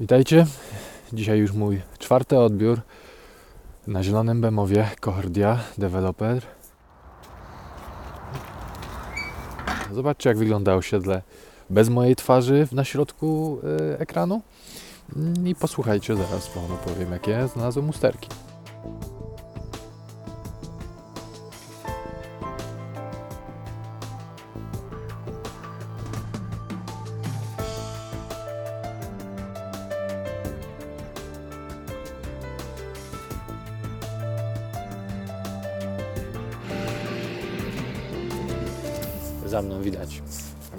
Witajcie. Dzisiaj już mój czwarty odbiór na zielonym Bemowie Cordia Developer. Zobaczcie jak wygląda osiedle bez mojej twarzy na środku y, ekranu. I posłuchajcie zaraz, bo wam opowiem jakie znalazłem usterki. Za mną widać,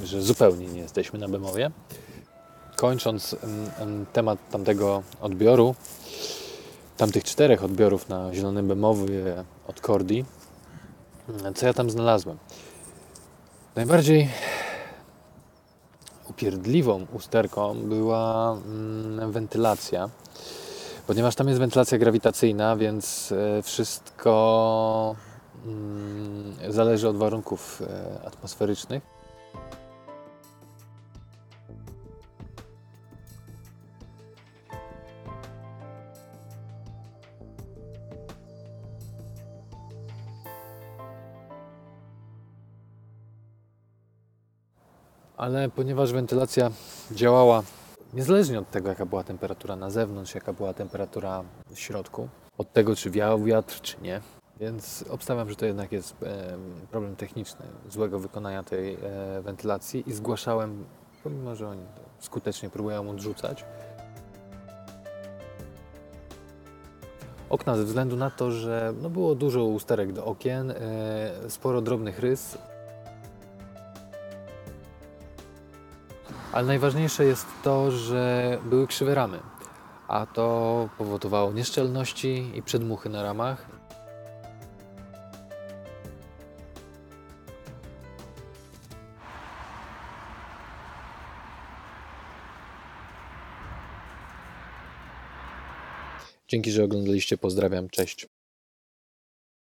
że zupełnie nie jesteśmy na Bemowie. Kończąc em, em, temat tamtego odbioru, tamtych czterech odbiorów na Zielonym Bemowie od Cordi, em, co ja tam znalazłem? Najbardziej upierdliwą usterką była mm, wentylacja, ponieważ tam jest wentylacja grawitacyjna, więc e, wszystko zależy od warunków e, atmosferycznych. Ale ponieważ wentylacja działała niezależnie od tego, jaka była temperatura na zewnątrz, jaka była temperatura w środku, od tego, czy wiał wiatr, czy nie, więc obstawiam, że to jednak jest em, problem techniczny złego wykonania tej e, wentylacji i zgłaszałem, pomimo że oni skutecznie próbują odrzucać, okna ze względu na to, że no było dużo usterek do okien, e, sporo drobnych rys. Ale najważniejsze jest to, że były krzywe ramy, a to powodowało nieszczelności i przedmuchy na ramach. Dzięki, że oglądaliście. Pozdrawiam. Cześć.